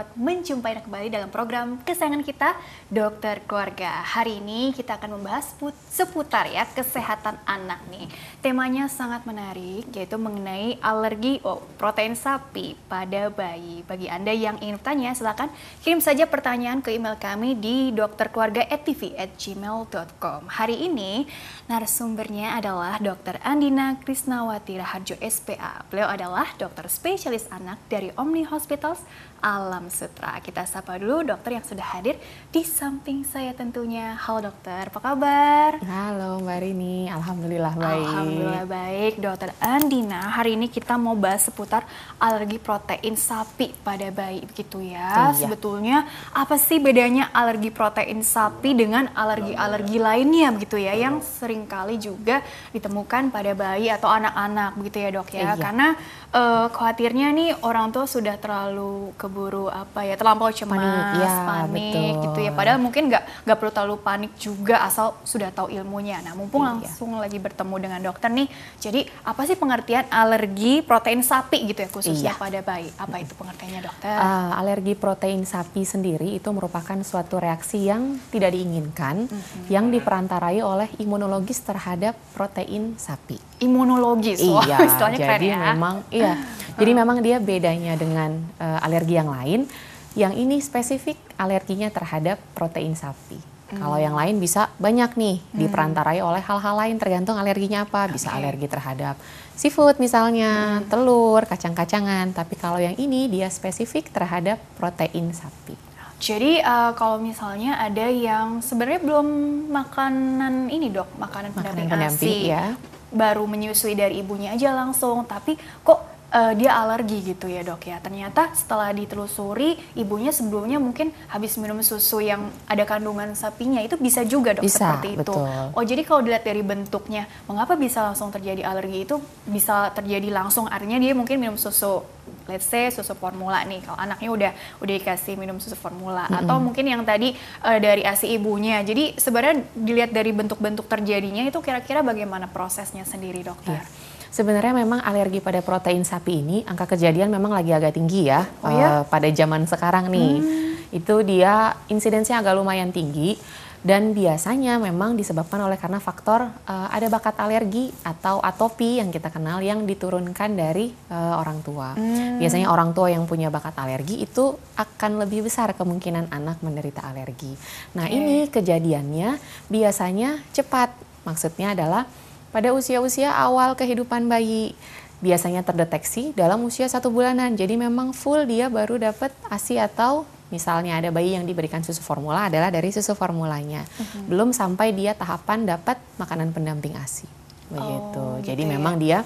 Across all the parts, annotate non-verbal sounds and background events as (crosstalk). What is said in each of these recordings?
dapat menjumpai kembali dalam program kesayangan kita Dokter Keluarga. Hari ini kita akan membahas seputar ya kesehatan anak nih. Temanya sangat menarik yaitu mengenai alergi oh, protein sapi pada bayi. Bagi Anda yang ingin bertanya silahkan kirim saja pertanyaan ke email kami di dokterkeluarga@tv@gmail.com. Hari ini narasumbernya adalah Dr. Andina Krisnawati Raharjo SPA. Beliau adalah dokter spesialis anak dari Omni Hospitals Alam Sutra. Kita sapa dulu dokter yang sudah hadir di samping saya tentunya. Halo dokter, apa kabar? Halo Mbak Rini, Alhamdulillah baik. Alhamdulillah baik. Dokter Andina, hari ini kita mau bahas seputar alergi protein sapi pada bayi begitu ya. Iya. Sebetulnya apa sih bedanya alergi protein sapi dengan alergi-alergi lainnya begitu ya yang sering kali juga ditemukan pada bayi atau anak-anak begitu ya dok ya. Iya. Karena uh, khawatirnya nih orang tua sudah terlalu ke keburu apa ya terlampau cemas, panik, ya, panik gitu ya. Padahal mungkin nggak nggak perlu terlalu panik juga asal sudah tahu ilmunya. Nah mumpung iya. langsung lagi bertemu dengan dokter nih, jadi apa sih pengertian alergi protein sapi gitu ya khususnya iya. pada bayi? Apa itu pengertiannya dokter? Uh, alergi protein sapi sendiri itu merupakan suatu reaksi yang tidak diinginkan, mm -hmm. yang diperantarai oleh imunologis terhadap protein sapi. Imunologis, iya, (laughs) istilahnya jadi keren ya. memang iya. Jadi memang dia bedanya dengan uh, alergi yang lain. Yang ini spesifik alerginya terhadap protein sapi. Hmm. Kalau yang lain bisa banyak nih hmm. diperantarai oleh hal-hal lain tergantung alerginya apa. Bisa okay. alergi terhadap seafood misalnya, hmm. telur, kacang-kacangan. Tapi kalau yang ini dia spesifik terhadap protein sapi. Jadi uh, kalau misalnya ada yang sebenarnya belum makanan ini dok, makanan pendamping, makanan pendamping ASI, ya. Baru menyusui dari ibunya aja langsung, tapi kok uh, dia alergi gitu ya dok ya. Ternyata setelah ditelusuri ibunya sebelumnya mungkin habis minum susu yang ada kandungan sapinya itu bisa juga dok bisa, seperti itu. Betul. Oh jadi kalau dilihat dari bentuknya, mengapa bisa langsung terjadi alergi itu bisa terjadi langsung artinya dia mungkin minum susu let's say susu formula nih kalau anaknya udah udah dikasih minum susu formula mm -hmm. atau mungkin yang tadi uh, dari asi ibunya. Jadi sebenarnya dilihat dari bentuk-bentuk terjadinya itu kira-kira bagaimana prosesnya sendiri dokter? Yeah. Sebenarnya memang alergi pada protein sapi ini angka kejadian memang lagi agak tinggi ya oh, ya? Uh, pada zaman sekarang nih. Hmm. Itu dia insidensinya agak lumayan tinggi dan biasanya memang disebabkan oleh karena faktor uh, ada bakat alergi atau atopi yang kita kenal yang diturunkan dari uh, orang tua. Hmm. Biasanya orang tua yang punya bakat alergi itu akan lebih besar kemungkinan anak menderita alergi. Nah, okay. ini kejadiannya biasanya cepat. Maksudnya adalah pada usia-usia awal kehidupan bayi. Biasanya terdeteksi dalam usia satu bulanan. Jadi memang full dia baru dapat ASI atau misalnya ada bayi yang diberikan susu formula adalah dari susu formulanya. -huh. Belum sampai dia tahapan dapat makanan pendamping ASI. Begitu. Oh, Jadi gitu ya. memang dia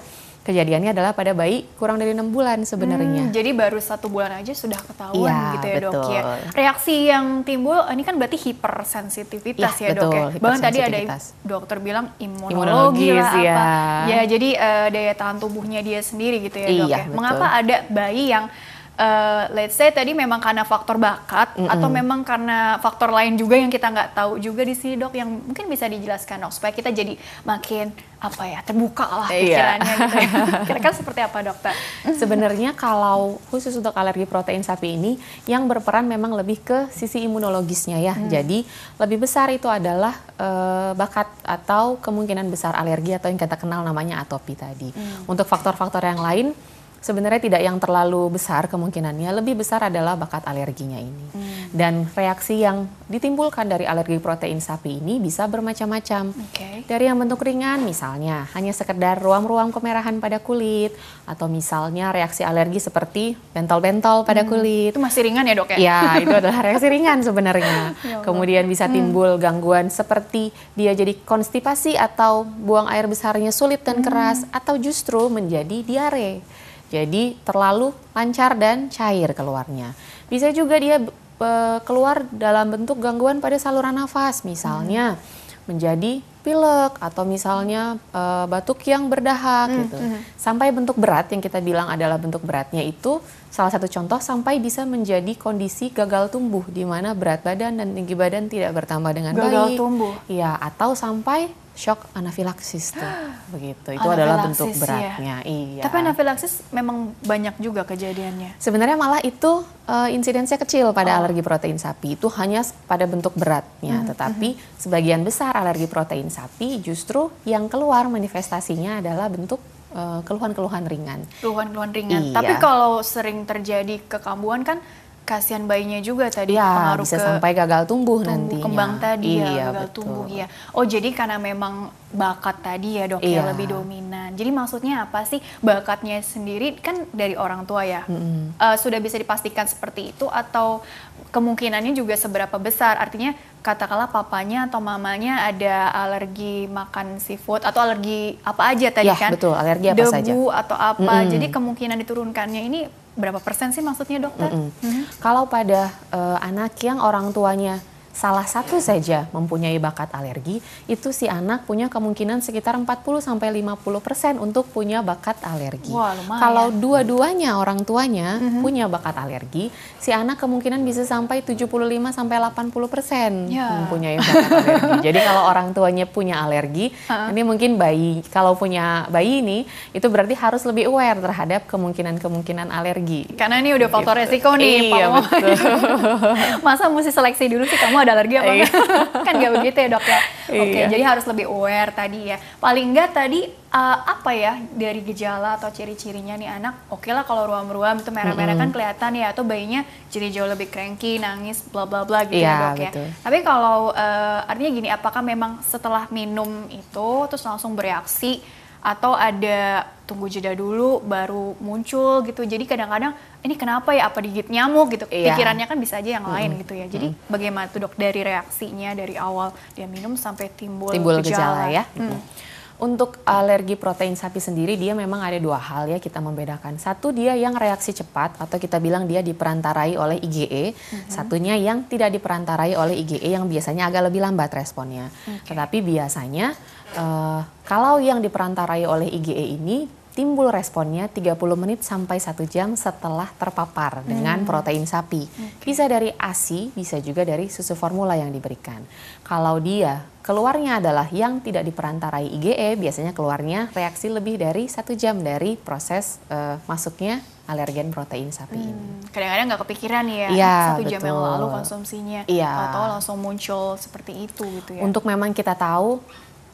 kejadiannya adalah pada bayi kurang dari enam bulan sebenarnya. Hmm, jadi baru satu bulan aja sudah ketahuan ya, gitu ya betul. dok ya. Reaksi yang timbul ini kan berarti hipersensitivitas ya, ya betul, dok ya. Bahkan tadi ada dokter bilang imunologi lah apa. Ya, ya jadi uh, daya tahan tubuhnya dia sendiri gitu ya dok iya, ya. Mengapa ada bayi yang uh, let's say tadi memang karena faktor bakat mm -hmm. atau memang karena faktor lain juga yang kita nggak tahu juga di sini dok yang mungkin bisa dijelaskan dok supaya kita jadi makin apa ya terbuka lah iya. pikirannya gitu ya. (laughs) Kira-kira seperti apa dokter? Sebenarnya kalau khusus untuk alergi protein sapi ini yang berperan memang lebih ke sisi imunologisnya ya. Hmm. Jadi lebih besar itu adalah uh, bakat atau kemungkinan besar alergi atau yang kita kenal namanya atopi tadi. Hmm. Untuk faktor-faktor yang lain sebenarnya tidak yang terlalu besar kemungkinannya, lebih besar adalah bakat alerginya ini. Hmm. Dan reaksi yang ditimbulkan dari alergi protein sapi ini bisa bermacam-macam. Okay. Dari yang bentuk ringan misalnya hanya sekedar ruam-ruam kemerahan pada kulit atau misalnya reaksi alergi seperti bentol-bentol pada hmm. kulit. Itu masih ringan ya, Dok ya? Ya, itu adalah reaksi ringan sebenarnya. (laughs) ya Kemudian bisa hmm. timbul hmm. gangguan seperti dia jadi konstipasi atau buang air besarnya sulit dan hmm. keras atau justru menjadi diare. Jadi terlalu lancar dan cair keluarnya. Bisa juga dia e, keluar dalam bentuk gangguan pada saluran nafas, misalnya hmm. menjadi pilek atau misalnya e, batuk yang berdahak hmm. gitu. Hmm. Sampai bentuk berat yang kita bilang adalah bentuk beratnya itu salah satu contoh sampai bisa menjadi kondisi gagal tumbuh di mana berat badan dan tinggi badan tidak bertambah dengan gagal baik. Gagal tumbuh. Iya, atau sampai shock anafilaksis tuh (gasps) begitu itu adalah bentuk ya? beratnya ya? iya tapi anafilaksis memang banyak juga kejadiannya sebenarnya malah itu uh, insidensinya kecil pada oh. alergi protein sapi itu hanya pada bentuk beratnya hmm. tetapi hmm. sebagian besar alergi protein sapi justru yang keluar manifestasinya adalah bentuk eh, keluhan-keluhan uh, ringan keluhan-keluhan ringan iya. tapi kalau sering terjadi kekambuhan kan kasihan bayinya juga tadi ya, pengaruh bisa ke sampai gagal tumbuh, tumbuh nanti kembang tadi ya, iya, ya gagal betul. tumbuh ya oh jadi karena memang bakat tadi ya dok ya, iya. ya lebih dominan. Jadi maksudnya apa sih? Bakatnya sendiri kan dari orang tua ya. Mm-hmm. uh, sudah bisa dipastikan seperti itu atau kemungkinannya juga seberapa besar? Artinya katakanlah papanya atau mamanya ada alergi makan seafood atau alergi apa aja tadi ya, kan? betul alergi apa debu saja. atau apa. Mm-hmm. jadi kemungkinan diturunkannya ini berapa persen sih maksudnya dokter? Mm -hmm. Mm -hmm. Kalau pada uh, anak yang orang tuanya salah satu saja mempunyai bakat alergi, itu si anak punya kemungkinan sekitar 40 sampai 50% untuk punya bakat alergi. Wah, Kalau dua-duanya orang tuanya mm -hmm. punya bakat alergi, si anak kemungkinan bisa sampai 75 sampai 80% yeah. mempunyai bakat alergi. (laughs) Jadi kalau orang tuanya punya alergi, uh -uh. ini mungkin bayi kalau punya bayi ini itu berarti harus lebih aware terhadap kemungkinan-kemungkinan alergi. Karena ini udah faktor gitu. resiko nih, iya, betul. (laughs) Masa mesti seleksi dulu sih kamu ada alergi apa iya. (laughs) kan nggak begitu ya dok ya oke okay, iya. jadi harus lebih aware tadi ya paling enggak tadi uh, apa ya dari gejala atau ciri-cirinya nih anak oke okay lah kalau ruam-ruam itu merah-merah mm -hmm. kan kelihatan ya atau bayinya jadi jauh lebih cranky nangis bla bla bla gitu yeah, ya dok ya tapi kalau uh, artinya gini apakah memang setelah minum itu terus langsung bereaksi atau ada tunggu jeda dulu baru muncul gitu jadi kadang-kadang ini kenapa ya apa digigit nyamuk gitu iya. pikirannya kan bisa aja yang lain gitu ya jadi mm bagaimana tuh dok dari reaksinya dari awal dia minum sampai timbul, timbul gejala, gejala ya mm. Untuk alergi protein sapi sendiri dia memang ada dua hal ya kita membedakan. Satu dia yang reaksi cepat atau kita bilang dia diperantarai oleh IgE. Mm-hmm. Satunya yang tidak diperantarai oleh IgE yang biasanya agak lebih lambat responnya. Okay. Tetapi biasanya uh, kalau yang diperantarai oleh IgE ini timbul responnya 30 menit sampai 1 jam setelah terpapar hmm. dengan protein sapi. Okay. Bisa dari ASI, bisa juga dari susu formula yang diberikan. Kalau dia keluarnya adalah yang tidak diperantarai IgE, biasanya keluarnya reaksi lebih dari satu jam dari proses uh, masuknya alergen protein sapi hmm. ini. Kadang-kadang nggak kepikiran ya, ya satu jam yang lalu konsumsinya, ya. atau langsung muncul seperti itu gitu ya. Untuk memang kita tahu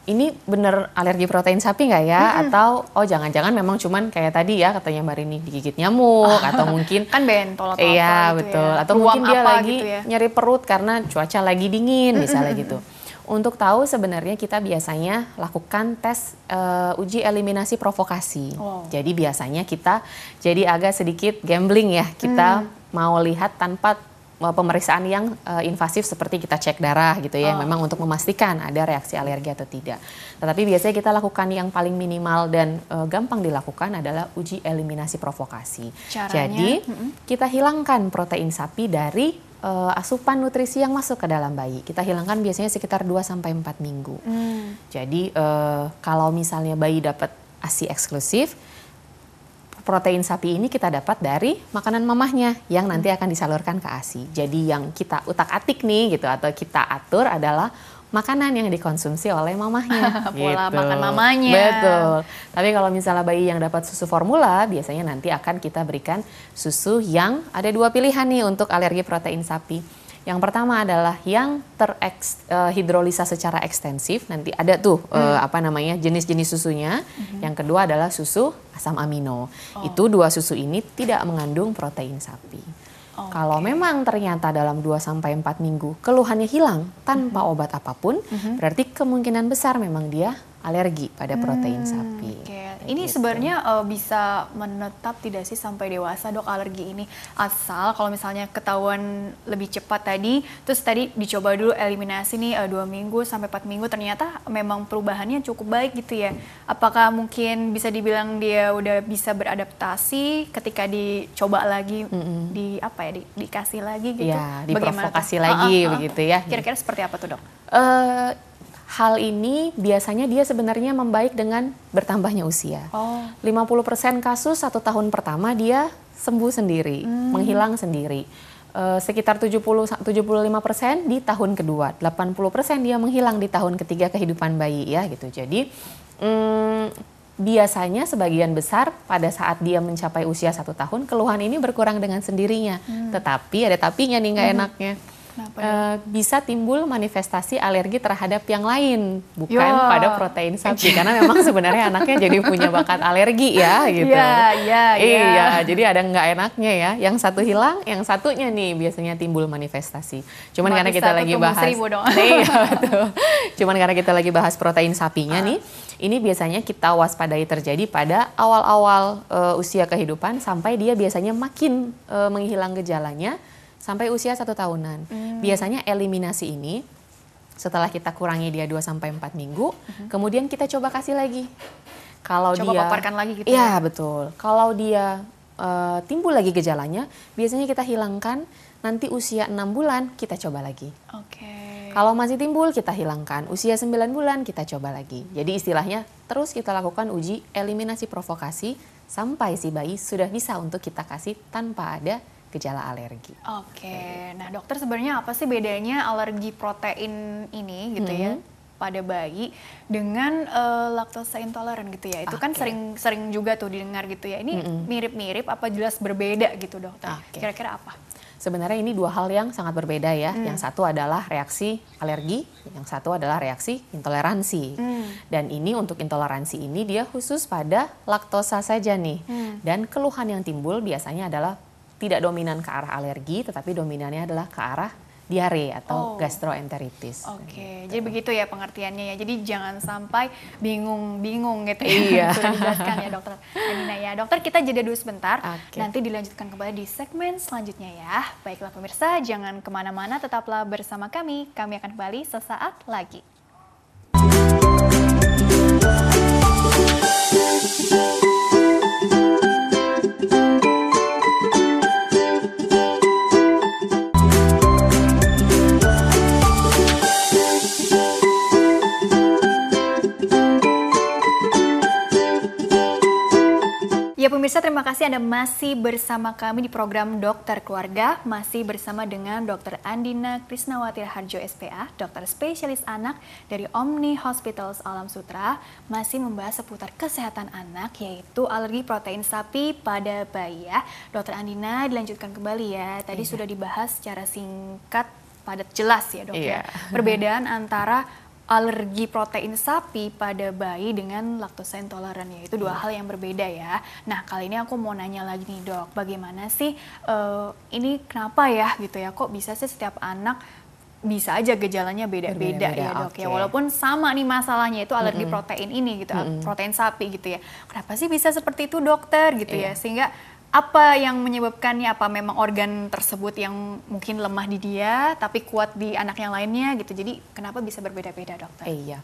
ini bener alergi protein sapi nggak ya? Hmm. Atau oh jangan-jangan memang cuman kayak tadi ya katanya Mbak Rini digigit nyamuk atau mungkin (laughs) kan bentol atau iya, apa gitu betul. Ya. Atau Ruang mungkin dia lagi gitu ya. nyeri perut karena cuaca lagi dingin misalnya gitu. Untuk tahu sebenarnya kita biasanya lakukan tes uh, uji eliminasi provokasi. Oh. Jadi biasanya kita jadi agak sedikit gambling ya. Kita hmm. mau lihat tanpa pemeriksaan yang uh, invasif seperti kita cek darah gitu ya, oh. memang untuk memastikan ada reaksi alergi atau tidak. Tetapi biasanya kita lakukan yang paling minimal dan uh, gampang dilakukan adalah uji eliminasi provokasi. Caranya, Jadi mm-hmm. kita hilangkan protein sapi dari uh, asupan nutrisi yang masuk ke dalam bayi. Kita hilangkan biasanya sekitar 2 sampai 4 minggu. Mm. Jadi uh, kalau misalnya bayi dapat ASI eksklusif, protein sapi ini kita dapat dari makanan mamahnya yang nanti akan disalurkan ke ASI. Jadi yang kita utak-atik nih gitu atau kita atur adalah makanan yang dikonsumsi oleh mamahnya. (laughs) Pola gitu. makan mamanya. Betul. Tapi kalau misalnya bayi yang dapat susu formula, biasanya nanti akan kita berikan susu yang ada dua pilihan nih untuk alergi protein sapi yang pertama adalah yang terhidrolisa uh, secara ekstensif. Nanti ada tuh hmm. uh, apa namanya jenis-jenis susunya. Hmm. Yang kedua adalah susu asam amino. Oh. Itu dua susu ini tidak mengandung protein sapi. Oh, Kalau okay. memang ternyata dalam 2 sampai 4 minggu keluhannya hilang tanpa -hmm. obat apa pun, -hmm. berarti kemungkinan besar memang dia alergi pada protein hmm, sapi. Okay. Ini gitu. sebenarnya uh, bisa menetap tidak sih sampai dewasa dok alergi ini asal kalau misalnya ketahuan lebih cepat tadi, terus tadi dicoba dulu eliminasi nih uh, dua minggu sampai empat minggu ternyata memang perubahannya cukup baik gitu ya. Apakah mungkin bisa dibilang dia udah bisa beradaptasi ketika dicoba lagi mm -hmm. di apa ya di, dikasih lagi gitu? Ya, diprovokasi lagi uh, uh, uh. begitu ya. Kira-kira seperti apa tuh dok? Uh, hal ini biasanya dia sebenarnya membaik dengan bertambahnya usia. Oh. 50% kasus satu tahun pertama dia sembuh sendiri, hmm. menghilang sendiri. uh, sekitar 70 75 persen di tahun kedua, 80 persen dia menghilang di tahun ketiga kehidupan bayi ya gitu. Jadi um, biasanya sebagian besar pada saat dia mencapai usia satu tahun keluhan ini berkurang dengan sendirinya. Hmm. Tetapi ada tapinya nih nggak hmm. enaknya uh, bisa timbul manifestasi alergi terhadap yang lain, bukan Yo. pada protein sapi. Karena memang sebenarnya anaknya jadi punya bakat alergi ya (laughs) gitu. Iya, iya, iya. Iya, jadi ada nggak enaknya ya. Yang satu hilang, yang satunya nih biasanya timbul manifestasi. Cuman karena kita lagi bahas Iya, (laughs) betul. Cuman karena kita lagi bahas protein sapinya uh. nih, ini biasanya kita waspadai terjadi pada awal-awal uh, usia kehidupan sampai dia biasanya makin uh, menghilang gejalanya sampai usia satu tahunan. Hmm. Biasanya eliminasi ini setelah kita kurangi dia 2 sampai 4 minggu, hmm. kemudian kita coba kasih lagi. Kalau coba dia paparkan lagi gitu iya, ya. betul. Kalau dia uh, timbul lagi gejalanya, biasanya kita hilangkan nanti usia 6 bulan kita coba lagi. Oke. Okay. Kalau masih timbul kita hilangkan, usia 9 bulan kita coba lagi. Jadi istilahnya terus kita lakukan uji eliminasi provokasi sampai si bayi sudah bisa untuk kita kasih tanpa ada gejala alergi. Oke, okay. nah dokter sebenarnya apa sih bedanya alergi protein ini gitu -hmm. ya pada bayi dengan uh, laktosa intoleran gitu ya? Itu okay. kan sering-sering juga tuh didengar gitu ya. Ini mirip-mirip -hmm. apa jelas berbeda gitu dokter? Kira-kira okay. apa? Sebenarnya ini dua hal yang sangat berbeda ya. Hmm. Yang satu adalah reaksi alergi, yang satu adalah reaksi intoleransi. Hmm. Dan ini untuk intoleransi ini dia khusus pada laktosa saja nih. Hmm. Dan keluhan yang timbul biasanya adalah tidak dominan ke arah alergi, tetapi dominannya adalah ke arah diare atau oh. gastroenteritis. Oke, okay. gitu. jadi begitu ya pengertiannya ya. Jadi jangan sampai bingung-bingung gitu ya. Iya. Sudah dijelaskan ya dokter Anina ya. Dokter kita jeda dulu sebentar, okay. nanti dilanjutkan kembali di segmen selanjutnya ya. Baiklah pemirsa, jangan ke mana-mana, tetaplah bersama kami. Kami akan kembali sesaat lagi. Pemirsa terima kasih Anda masih bersama kami di program Dokter Keluarga Masih bersama dengan Dr. Andina Krisnawati Harjo SPA Dokter spesialis anak dari Omni Hospitals Alam Sutra Masih membahas seputar kesehatan anak yaitu alergi protein sapi pada bayi ya Dokter Andina dilanjutkan kembali ya Tadi iya. sudah dibahas secara singkat padat jelas ya dok ya. iya. ya Perbedaan antara alergi protein sapi pada bayi dengan laktosa intoleran ya itu dua hmm. hal yang berbeda ya. Nah kali ini aku mau nanya lagi nih dok, bagaimana sih uh, ini kenapa ya gitu ya kok bisa sih setiap anak bisa aja gejalanya beda-beda ya dok okay. ya walaupun sama nih masalahnya itu alergi mm -hmm. protein ini gitu mm -hmm. protein sapi gitu ya kenapa sih bisa seperti itu dokter gitu yeah. ya sehingga apa yang menyebabkannya apa memang organ tersebut yang mungkin lemah di dia tapi kuat di anak yang lainnya gitu jadi kenapa bisa berbeda-beda dokter? Iya.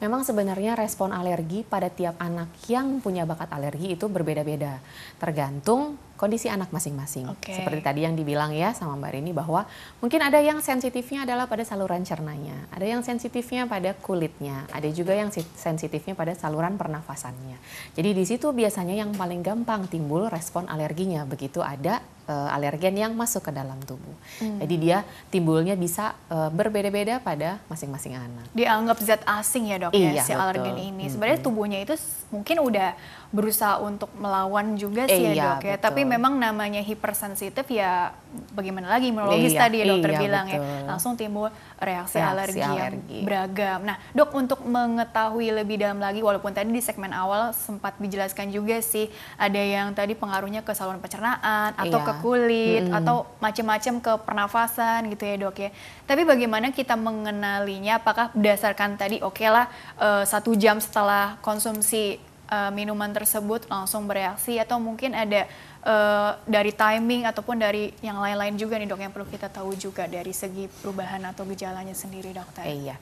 Memang sebenarnya respon alergi pada tiap anak yang punya bakat alergi itu berbeda-beda, tergantung kondisi anak masing-masing. Okay. Seperti tadi yang dibilang ya sama Mbak Rini bahwa mungkin ada yang sensitifnya adalah pada saluran cernanya, ada yang sensitifnya pada kulitnya, ada juga yang sensitifnya pada saluran pernafasannya. Jadi di situ biasanya yang paling gampang timbul respon alerginya begitu ada uh, alergen yang masuk ke dalam tubuh. Hmm. Jadi dia timbulnya bisa uh, berbeda-beda pada masing-masing anak. Dianggap zat asing ya dok ya, iya, ya si betul. alergen ini. Sebenarnya tubuhnya itu mungkin udah berusaha untuk melawan juga sih ya, iya, ya dok ya. Betul. Tapi memang namanya hipersensitif ya bagaimana lagi imunologis iya, tadi ya dokter iya, bilang ya. betul. ya langsung timbul reaksi, reaksi alergi, alergi yang beragam. Nah dok untuk mengetahui lebih dalam lagi walaupun tadi di segmen awal sempat dijelaskan juga sih ada yang tadi pengaruhnya ke saluran pencernaan atau iya. ke kulit hmm. atau macam-macam ke pernafasan gitu ya dok ya. Tapi bagaimana kita mengenalinya? Apakah berdasarkan tadi oke okay lah uh, satu jam setelah konsumsi uh, minuman tersebut langsung bereaksi atau mungkin ada uh, dari timing ataupun dari yang lain-lain juga nih dok yang perlu kita tahu juga dari segi perubahan atau gejalanya sendiri dokter. Eh, iya.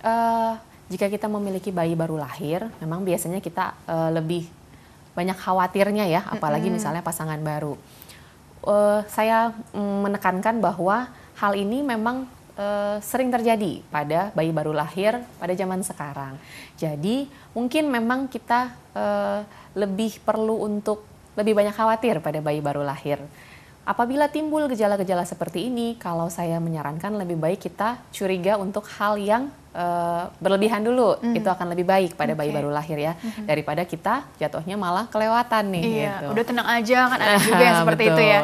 Uh, jika kita memiliki bayi baru lahir, memang biasanya kita uh, lebih banyak khawatirnya ya, apalagi mm -hmm. misalnya pasangan baru uh, saya menekankan bahwa hal ini memang uh, sering terjadi pada bayi baru lahir pada zaman sekarang. Jadi mungkin memang kita uh, lebih perlu untuk lebih banyak khawatir pada bayi baru lahir. Apabila timbul gejala-gejala seperti ini, kalau saya menyarankan lebih baik kita curiga untuk hal yang uh, berlebihan dulu. Mm. Itu akan lebih baik pada okay. bayi baru lahir ya, mm-hmm. daripada kita jatuhnya malah kelewatan nih. Iya, gitu. udah tenang aja kan ada juga yang (laughs) seperti itu ya.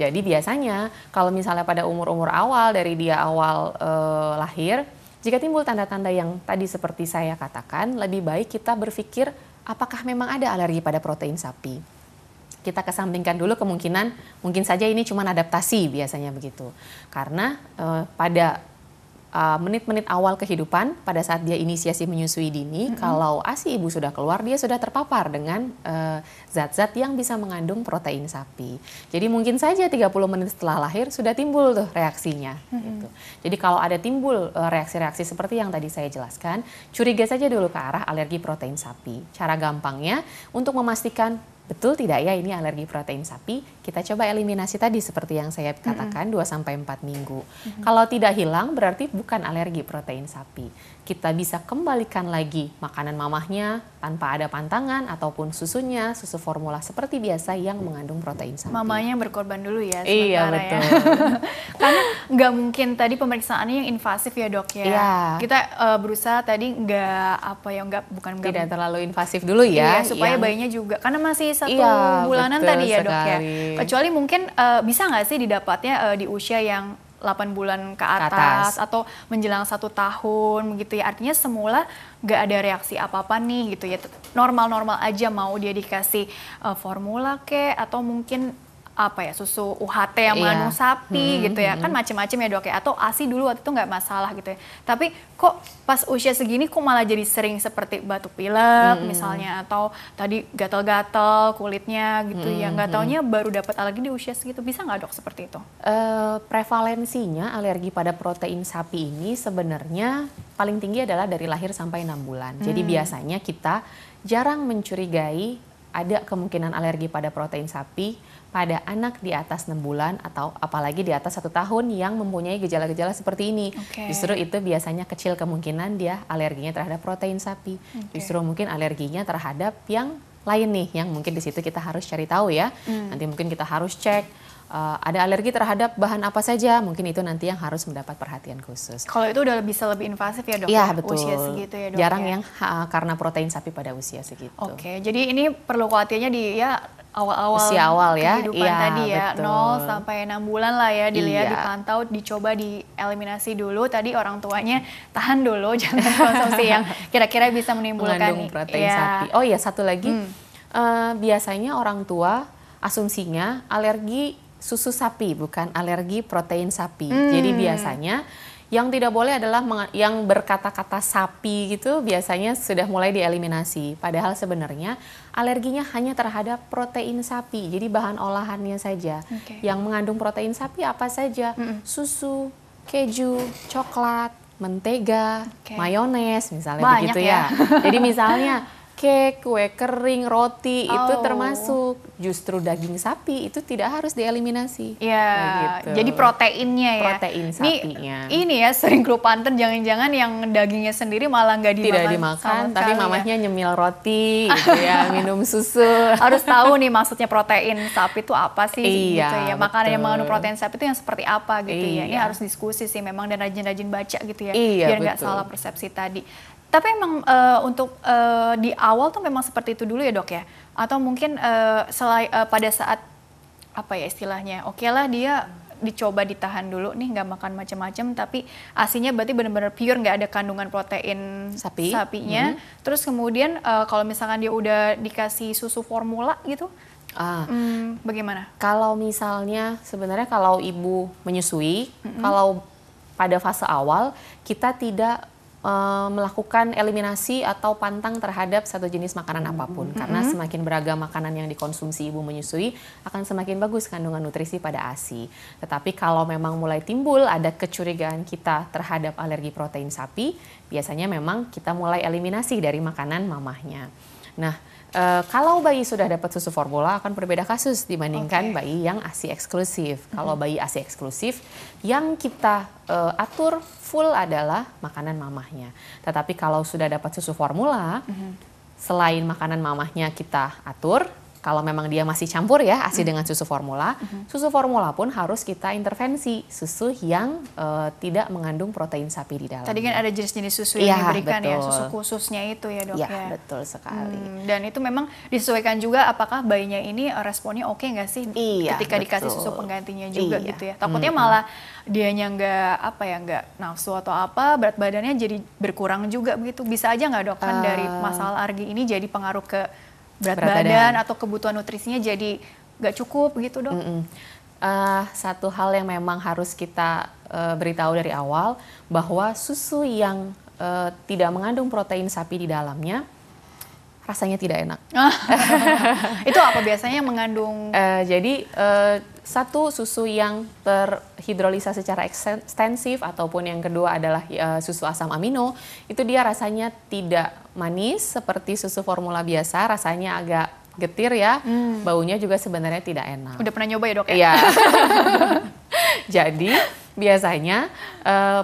Jadi biasanya kalau misalnya pada umur-umur awal dari dia awal uh, lahir, jika timbul tanda-tanda yang tadi seperti saya katakan, lebih baik kita berpikir apakah memang ada alergi pada protein sapi kita kesampingkan dulu kemungkinan mungkin saja ini cuma adaptasi biasanya begitu. Karena uh, pada eh, menit-menit uh, awal kehidupan pada saat dia inisiasi menyusui dini, mm -hmm. kalau ASI ibu sudah keluar, dia sudah terpapar dengan eh, zat-zat uh, yang bisa mengandung protein sapi. Jadi mungkin saja 30 menit setelah lahir sudah timbul tuh reaksinya. Mm -hmm. gitu. Jadi kalau ada timbul reaksi-reaksi uh, seperti yang tadi saya jelaskan, curiga saja dulu ke arah alergi protein sapi. Cara gampangnya untuk memastikan betul tidak ya ini alergi protein sapi, kita coba eliminasi tadi seperti yang saya katakan mm -hmm. 2 sampai 4 minggu. Mm -hmm. Kalau tidak hilang berarti bukan alergi protein sapi kita bisa kembalikan lagi makanan mamahnya tanpa ada pantangan ataupun susunya, susu formula seperti biasa yang mengandung protein sapi. Mamanya berkorban dulu ya Iya ya. betul. Ya. (laughs) Karena nggak mungkin tadi pemeriksaannya yang invasif ya dok ya. Iya. Kita uh, berusaha tadi nggak apa ya nggak bukan nggak tidak terlalu invasif dulu ya. Iya, supaya yang... bayinya juga karena masih satu iya, bulanan tadi ya sekali. dok ya. Kecuali mungkin uh, bisa nggak sih didapatnya uh, di usia yang 8 bulan ke atas, ke atas atau menjelang satu tahun begitu ya. Artinya semula nggak ada reaksi apa apa nih gitu ya. Normal-normal aja mau dia dikasih uh, formula ke atau mungkin apa ya susu UHT yang iya. mengandung sapi hmm, gitu ya hmm. kan macam-macam ya dok ya atau asi dulu waktu itu nggak masalah gitu ya tapi kok pas usia segini kok malah jadi sering seperti batuk pilek hmm. misalnya atau tadi gatal-gatal kulitnya gitu hmm, ya nggak hmm. taunya baru dapat alergi di usia segitu bisa nggak dok seperti itu? Uh, prevalensinya alergi pada protein sapi ini sebenarnya paling tinggi adalah dari lahir sampai enam bulan. Hmm. Jadi biasanya kita jarang mencurigai ada kemungkinan alergi pada protein sapi pada anak di atas 6 bulan atau apalagi di atas satu tahun yang mempunyai gejala-gejala seperti ini. Okay. Justru itu biasanya kecil kemungkinan dia alerginya terhadap protein sapi. Okay. Justru mungkin alerginya terhadap yang lain nih yang mungkin di situ kita harus cari tahu ya. Hmm. Nanti mungkin kita harus cek uh, ada alergi terhadap bahan apa saja, mungkin itu nanti yang harus mendapat perhatian khusus. Kalau itu udah bisa lebih invasif ya dok? Iya betul. Usia segitu ya dok? Jarang ya? yang ha, karena protein sapi pada usia segitu. Oke, jadi ini perlu khawatirnya di ya awal-awal usia awal ya kehidupan iya, tadi ya betul. 0 sampai 6 bulan lah ya dilihat iya. dipantau dicoba dieliminasi dulu tadi orang tuanya tahan dulu (laughs) jangan konsumsi yang kira-kira bisa menimbulkan Mengandung protein ya. sapi. Oh iya satu lagi hmm. uh, biasanya orang tua asumsinya alergi susu sapi bukan alergi protein sapi. Hmm. Jadi biasanya yang tidak boleh adalah yang berkata-kata sapi gitu biasanya sudah mulai dieliminasi. Padahal sebenarnya alerginya hanya terhadap protein sapi. Jadi bahan olahannya saja. Okay. Yang mengandung protein sapi apa saja? Mm Susu, keju, coklat, mentega, okay. mayones misalnya Banyak begitu ya. ya. Jadi misalnya (laughs) cake, kue kering, roti oh. itu termasuk. Justru daging sapi itu tidak harus dieliminasi. Iya. Gitu. Jadi proteinnya ya. Protein sapinya. Ini, ini ya sering kelupanten jangan-jangan yang dagingnya sendiri malah nggak dimakan. Tidak dimakan, tapi ya. mamahnya nyemil roti, (laughs) gitu ya, minum susu. harus tahu nih maksudnya protein sapi itu apa sih iya, gitu ya. Makanan yang mengandung protein sapi itu yang seperti apa gitu iya. ya. Ini iya. harus diskusi sih memang dan rajin-rajin baca gitu ya. Iya, biar nggak salah persepsi tadi. Tapi emang uh, untuk uh, di awal tuh memang seperti itu dulu ya dok ya? Atau mungkin uh, selai, uh, pada saat apa ya istilahnya? Oke okay lah dia dicoba ditahan dulu nih nggak makan macam-macam tapi asinya berarti benar-benar pure nggak ada kandungan protein sapi sapinya. Mm-hmm. Terus kemudian uh, kalau misalkan dia udah dikasih susu formula gitu, ah. hmm, bagaimana? Kalau misalnya sebenarnya kalau ibu menyusui, mm-hmm. kalau pada fase awal kita tidak uh, melakukan eliminasi atau pantang terhadap satu jenis makanan apa pun mm-hmm. karena semakin beragam makanan yang dikonsumsi ibu menyusui akan semakin bagus kandungan nutrisi pada ASI. Tetapi kalau memang mulai timbul ada kecurigaan kita terhadap alergi protein sapi, biasanya memang kita mulai eliminasi dari makanan mamahnya. Nah, Uh, kalau bayi sudah dapat susu formula akan berbeda kasus dibandingkan okay. bayi yang ASI eksklusif. Mm -hmm. Kalau bayi ASI eksklusif yang kita uh, atur full adalah makanan mamahnya. Tetapi kalau sudah dapat susu formula, mm -hmm. selain makanan mamahnya kita atur, kalau memang dia masih campur ya ASI hmm. dengan susu formula, hmm. susu formula pun harus kita intervensi susu yang uh, tidak mengandung protein sapi di dalam. Tadi kan ada jenis-jenis susu yang ya, diberikan betul. ya, susu khususnya itu ya dok ya. ya. betul sekali. Hmm, dan itu memang disesuaikan juga apakah bayinya ini responnya oke okay nggak sih iya, ketika betul. dikasih susu penggantinya juga iya. gitu ya. Takutnya hmm. malah dianya nggak apa ya nggak nafsu atau apa berat badannya jadi berkurang juga begitu. Bisa aja nggak dok kan uh, dari masalah argi ini jadi pengaruh ke berat, berat badan, badan atau kebutuhan nutrisinya jadi nggak cukup gitu dong. Mm -mm. Uh, satu hal yang memang harus kita uh, beritahu dari awal bahwa susu yang uh, tidak mengandung protein sapi di dalamnya rasanya tidak enak. (laughs) itu apa biasanya yang mengandung? Uh, jadi uh, satu susu yang terhidrolisa secara ekstensif ataupun yang kedua adalah uh, susu asam amino itu dia rasanya tidak manis seperti susu formula biasa, rasanya agak getir ya, hmm. baunya juga sebenarnya tidak enak. Udah pernah nyoba ya dok ya? Iya. (laughs) (laughs) Jadi biasanya uh,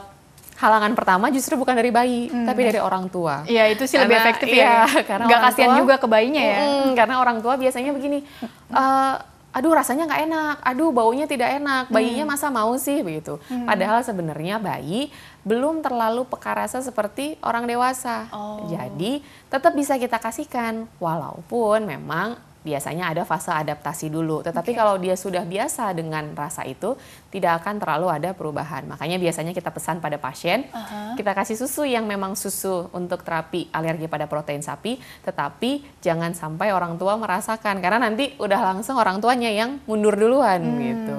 halangan pertama justru bukan dari bayi, hmm. tapi dari orang tua. Iya, itu sih karena, lebih efektif ya. Iya, karena Gak kasihan juga ke bayinya ya. Mm, karena orang tua biasanya begini, uh, aduh rasanya nggak enak, aduh baunya tidak enak, bayinya hmm. masa mau sih begitu. Hmm. Padahal sebenarnya bayi belum terlalu peka rasa seperti orang dewasa. Oh. Jadi tetap bisa kita kasihkan, walaupun memang biasanya ada fase adaptasi dulu. Tetapi okay. kalau dia sudah biasa dengan rasa itu, tidak akan terlalu ada perubahan. Makanya biasanya kita pesan pada pasien, uh -huh. kita kasih susu yang memang susu untuk terapi alergi pada protein sapi, tetapi jangan sampai orang tua merasakan karena nanti udah langsung orang tuanya yang mundur duluan hmm. gitu.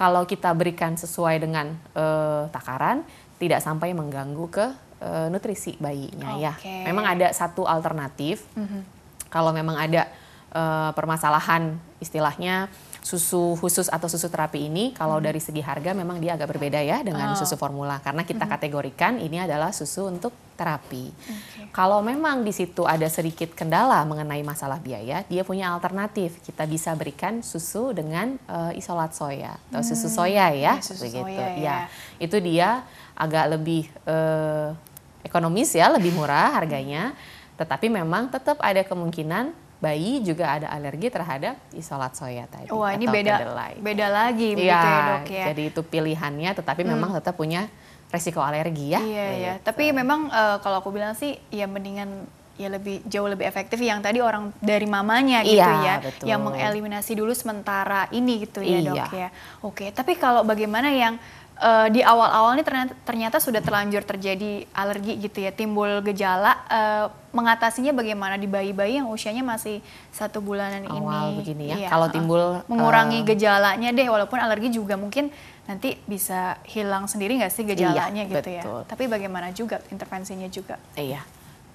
Kalau kita berikan sesuai dengan uh, takaran, tidak sampai mengganggu ke uh, nutrisi bayinya okay. ya. Memang ada satu alternatif. Uh -huh. Kalau memang ada uh, permasalahan istilahnya susu khusus atau susu terapi ini kalau hmm. dari segi harga memang dia agak berbeda ya dengan oh. susu formula karena kita hmm. kategorikan ini adalah susu untuk terapi. Okay. Kalau memang di situ ada sedikit kendala mengenai masalah biaya, dia punya alternatif. Kita bisa berikan susu dengan uh, isolat soya atau hmm. susu soya ya, ya susu begitu. Soya, ya. ya, itu dia agak lebih uh, ekonomis ya, lebih murah harganya. Tetapi memang tetap ada kemungkinan bayi juga ada alergi terhadap isolat soya tadi. Wah ini beda kedelai. beda lagi ya, ya dok ya. Jadi itu pilihannya, tetapi hmm. memang tetap punya resiko alergi ya. Iya iya. Tapi memang uh, kalau aku bilang sih ya mendingan ya lebih jauh lebih efektif yang tadi orang dari mamanya gitu iya, ya betul. yang mengeliminasi dulu sementara ini gitu ya iya. dok ya. Oke, tapi kalau bagaimana yang uh, di awal-awal ini ternyata, ternyata sudah terlanjur terjadi alergi gitu ya, timbul gejala. Uh, mengatasinya bagaimana di bayi-bayi yang usianya masih satu bulanan awal ini? begini ya. Iya, Kalau timbul mengurangi uh, gejalanya deh, walaupun alergi juga mungkin nanti bisa hilang sendiri nggak sih gejalanya iya, gitu ya. betul. ya. Tapi bagaimana juga intervensinya juga? Iya.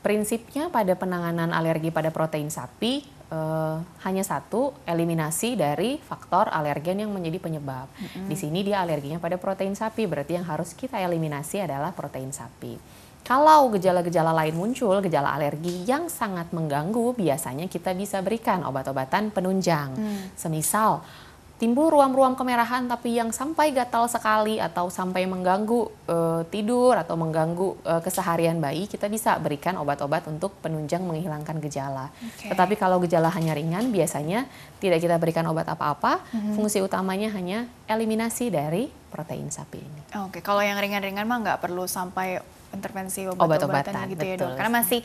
Prinsipnya pada penanganan alergi pada protein sapi uh, hanya satu eliminasi dari faktor alergen yang menjadi penyebab. Mm-hmm. Di sini dia alerginya pada protein sapi, berarti yang harus kita eliminasi adalah protein sapi. Kalau gejala-gejala lain muncul, gejala alergi yang sangat mengganggu, biasanya kita bisa berikan obat-obatan penunjang. Mm. Semisal timbul ruam-ruam kemerahan tapi yang sampai gatal sekali atau sampai mengganggu uh, tidur atau mengganggu uh, keseharian bayi, kita bisa berikan obat-obat untuk penunjang menghilangkan gejala. Okay. Tetapi kalau gejala hanya ringan, biasanya tidak kita berikan obat apa-apa. Mm-hmm. Fungsi utamanya hanya eliminasi dari protein sapi ini. Oke, okay. kalau yang ringan-ringan mah nggak perlu sampai intervensi obat-obatan obat gitu betul. ya dok, karena masih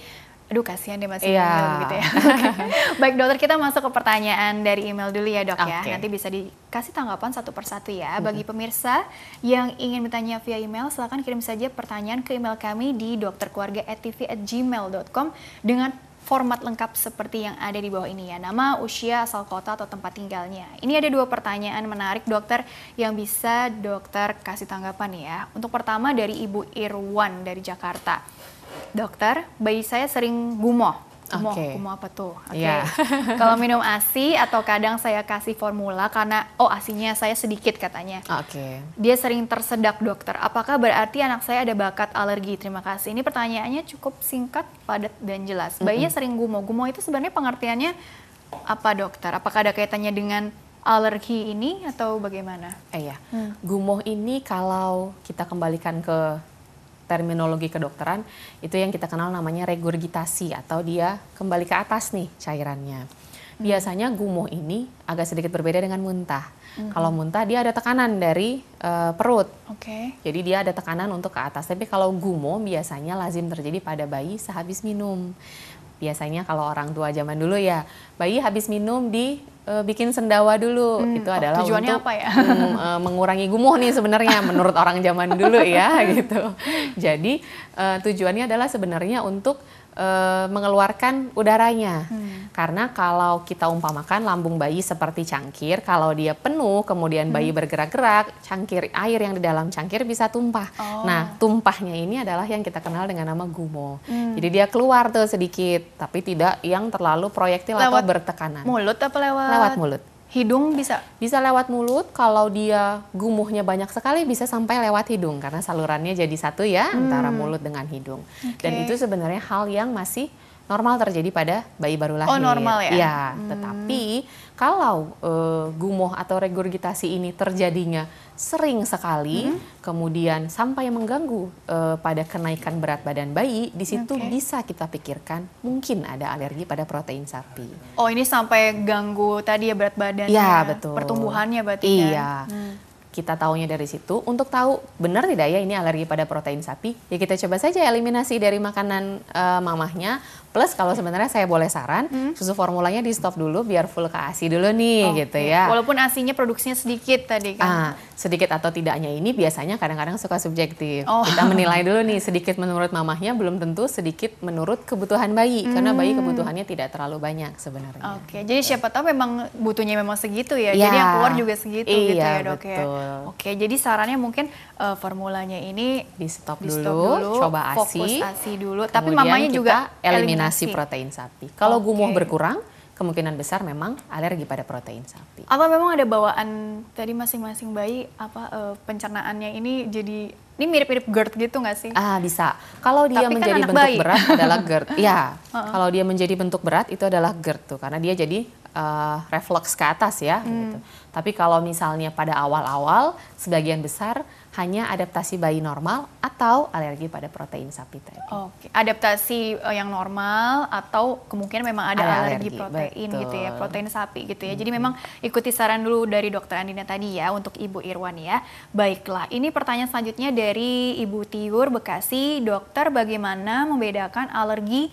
aduh kasihan dia masih yeah. email gitu ya. (laughs) (laughs) Baik dokter kita masuk ke pertanyaan dari email dulu ya dok okay. ya. Nanti bisa dikasih tanggapan satu persatu ya. Hmm. Bagi pemirsa yang ingin bertanya via email silahkan kirim saja pertanyaan ke email kami di dokterkeluarga@tv@gmail.com dengan format lengkap seperti yang ada di bawah ini ya. Nama, usia, asal kota atau tempat tinggalnya. Ini ada dua pertanyaan menarik dokter yang bisa dokter kasih tanggapan ya. Untuk pertama dari Ibu Irwan dari Jakarta dokter, bayi saya sering gumoh. Gumoh, okay. gumoh apa tuh? Oke. Okay. Iya. Yeah. (laughs) Kalau minum ASI atau kadang saya kasih formula karena oh ASINya saya sedikit katanya. Oke. Okay. Dia sering tersedak dokter. Apakah berarti anak saya ada bakat alergi? Terima kasih. Ini pertanyaannya cukup singkat, padat dan jelas. Bayinya mm -hmm. sering gumoh. Gumoh itu sebenarnya pengertiannya apa dokter? Apakah ada kaitannya dengan alergi ini atau bagaimana? Eh ya, hmm. gumoh ini kalau kita kembalikan ke terminologi kedokteran itu yang kita kenal namanya regurgitasi atau dia kembali ke atas nih cairannya. biasanya gumoh ini agak sedikit berbeda dengan muntah. Hmm. Kalau muntah dia ada tekanan dari uh, perut. Oke. Okay. Jadi dia ada tekanan untuk ke atas. Tapi kalau gumoh biasanya lazim terjadi pada bayi sehabis minum. Biasanya kalau orang tua zaman dulu ya, bayi habis minum di uh, bikin sendawa dulu. Hmm. Itu oh, adalah tujuannya untuk apa ya? (laughs) um, uh, mengurangi gumoh nih sebenarnya menurut orang zaman dulu ya (laughs) gitu. Jadi uh, tujuannya adalah sebenarnya untuk uh, mengeluarkan udaranya. Hmm. Karena kalau kita umpamakan lambung bayi seperti cangkir, kalau dia penuh kemudian bayi hmm. bergerak-gerak, cangkir air yang di dalam cangkir bisa tumpah. Oh. Nah, tumpahnya ini adalah yang kita kenal dengan nama gumo. Hmm. Jadi dia keluar tuh sedikit, tapi tidak yang terlalu proyektil lewat atau bertekanan. Mulut apa lewat? Lewat mulut. Hidung bisa? Bisa lewat mulut, kalau dia gumuhnya banyak sekali bisa sampai lewat hidung karena salurannya jadi satu ya hmm. antara mulut dengan hidung. Okay. Dan itu sebenarnya hal yang masih normal terjadi pada bayi baru lahir. Oh normal ya? Ya, hmm. tetapi kalau uh, gumoh atau regurgitasi ini terjadinya sering sekali, hmm. kemudian sampai mengganggu uh, pada kenaikan berat badan bayi, di situ okay. bisa kita pikirkan mungkin ada alergi pada protein sapi. Oh ini sampai ganggu tadi ya berat badannya, ya, betul. pertumbuhannya berarti kan? Iya. Hmm kita taunya dari situ. Untuk tahu benar tidak ya ini alergi pada protein sapi, ya kita coba saja eliminasi dari makanan uh, mamahnya Plus kalau sebenarnya saya boleh saran, hmm? susu formulanya di stop dulu biar full ke ASI dulu nih oh, gitu ya. Walaupun ASINya produksinya sedikit tadi kan. Ah, sedikit atau tidaknya ini biasanya kadang-kadang suka subjektif. Oh. Kita menilai dulu nih (laughs) sedikit menurut mamahnya belum tentu sedikit menurut kebutuhan bayi hmm. karena bayi kebutuhannya tidak terlalu banyak sebenarnya. Oke, jadi siapa tahu memang butuhnya memang segitu ya. ya. Jadi yang keluar juga segitu iya, gitu ya, Dok ya. Betul. Oke, jadi sarannya mungkin uh, formulanya ini di stop, di stop dulu, dulu, coba ASI. Fokus ASI dulu, tapi mamanya juga eliminasi, eliminasi protein sapi. Kalau okay. gumuh berkurang, kemungkinan besar memang alergi pada protein sapi. Apa memang ada bawaan tadi masing-masing bayi apa uh, pencernaannya ini jadi ini mirip-mirip GERD gitu nggak sih? Ah bisa. Kalau dia Tapi kan menjadi kan bentuk bayi. berat adalah GERD. ya. Uh -uh. Kalau dia menjadi bentuk berat itu adalah GERD tuh karena dia jadi uh, reflux ke atas ya. Hmm. Gitu. Tapi kalau misalnya pada awal-awal sebagian besar hanya adaptasi bayi normal atau alergi pada protein sapi tadi. Oke, adaptasi uh, yang normal atau kemungkinan memang ada, ada alergi, alergi protein betul. gitu ya, protein sapi gitu ya. Hmm. Jadi memang ikuti saran dulu dari dokter Andina tadi ya untuk Ibu Irwan ya. Baiklah, ini pertanyaan selanjutnya dari Ibu Tiur Bekasi, dokter bagaimana membedakan alergi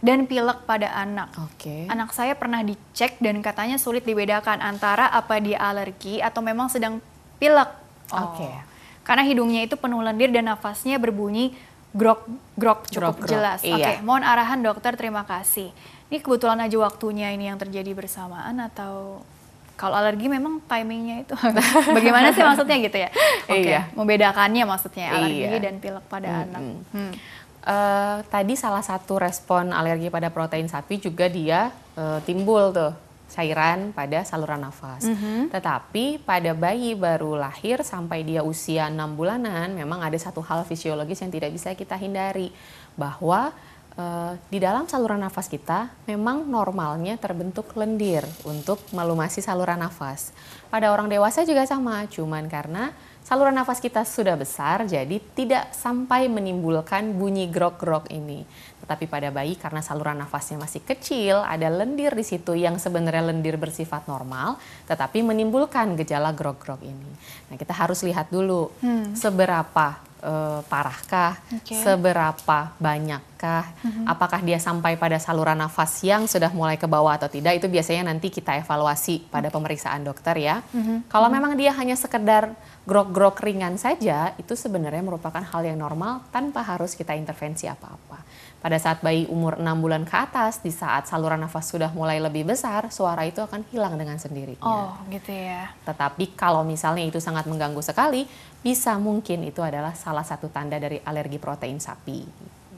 dan pilek pada anak. Oke. Okay. Anak saya pernah dicek dan katanya sulit dibedakan antara apa dia alergi atau memang sedang pilek. Oh. Oke. Okay karena hidungnya itu penuh lendir dan nafasnya berbunyi grok grok cukup grok, grok. jelas. Iya. Oke, okay, mohon arahan dokter, terima kasih. Ini kebetulan aja waktunya ini yang terjadi bersamaan atau kalau alergi memang timingnya itu (laughs) bagaimana sih maksudnya gitu ya? Oke, okay, iya. membedakannya maksudnya alergi iya. dan pilek pada hmm, anak. Hmm. Uh, tadi salah satu respon alergi pada protein sapi juga dia uh, timbul tuh cairan pada saluran nafas. Mm -hmm. Tetapi pada bayi baru lahir sampai dia usia 6 bulanan memang ada satu hal fisiologis yang tidak bisa kita hindari bahwa uh, di dalam saluran nafas kita memang normalnya terbentuk lendir untuk melumasi saluran nafas. Pada orang dewasa juga sama, cuman karena saluran nafas kita sudah besar jadi tidak sampai menimbulkan bunyi grok-grok ini. Tetapi pada bayi karena saluran nafasnya masih kecil, ada lendir di situ yang sebenarnya lendir bersifat normal, tetapi menimbulkan gejala grog-grog ini. Nah, kita harus lihat dulu hmm. seberapa uh, parahkah, okay. seberapa banyakkah, hmm. apakah dia sampai pada saluran nafas yang sudah mulai ke bawah atau tidak, itu biasanya nanti kita evaluasi pada pemeriksaan dokter ya. Hmm. Kalau hmm. memang dia hanya sekedar grog-grog ringan saja, itu sebenarnya merupakan hal yang normal tanpa harus kita intervensi apa-apa. Pada saat bayi umur 6 bulan ke atas, di saat saluran nafas sudah mulai lebih besar, suara itu akan hilang dengan sendirinya. Oh, gitu ya. Tetapi kalau misalnya itu sangat mengganggu sekali, bisa mungkin itu adalah salah satu tanda dari alergi protein sapi.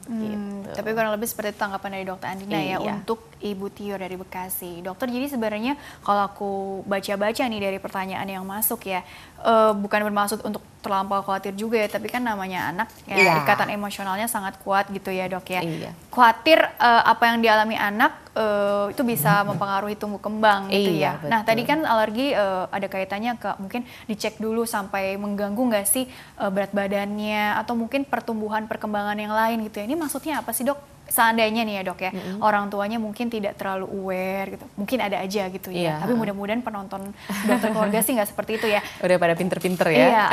Hmm, gitu. Tapi kurang lebih seperti tanggapan dari dokter Andina ya, iya. ya untuk Ibu Tio dari Bekasi. Dokter, jadi sebenarnya kalau aku baca-baca nih dari pertanyaan yang masuk ya, uh, bukan bermaksud untuk terlampau khawatir juga ya, tapi kan namanya anak ya iya. ikatan emosionalnya sangat kuat gitu ya dok ya. Iya. Khawatir uh, apa yang dialami anak uh, itu bisa mempengaruhi tumbuh kembang gitu iya, ya. Betul. Nah tadi kan alergi uh, ada kaitannya ke mungkin dicek dulu sampai mengganggu nggak sih uh, berat badannya atau mungkin pertumbuhan perkembangan yang lain gitu ya. Ini maksudnya apa sih dok? seandainya nih ya dok ya mm -hmm. orang tuanya mungkin tidak terlalu aware gitu mungkin ada aja gitu ya yeah. tapi mudah-mudahan penonton dokter keluarga sih nggak seperti itu ya (laughs) udah pada pinter-pinter ya iya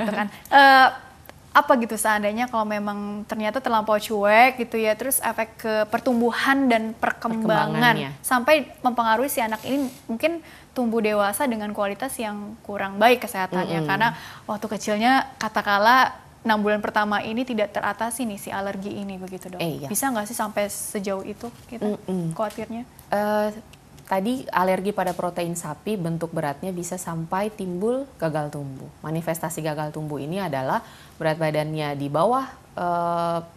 gitu kan uh, apa gitu seandainya kalau memang ternyata terlampau cuek gitu ya terus efek ke pertumbuhan dan perkembangan sampai mempengaruhi si anak ini mungkin tumbuh dewasa dengan kualitas yang kurang baik kesehatannya mm -hmm. karena waktu kecilnya katakanlah enam bulan pertama ini tidak teratasi nih si alergi ini begitu dong eh, iya. bisa nggak sih sampai sejauh itu kita mm -hmm. khawatirnya uh, Tadi alergi pada protein sapi bentuk beratnya bisa sampai timbul gagal tumbuh. Manifestasi gagal tumbuh ini adalah berat badannya di bawah e,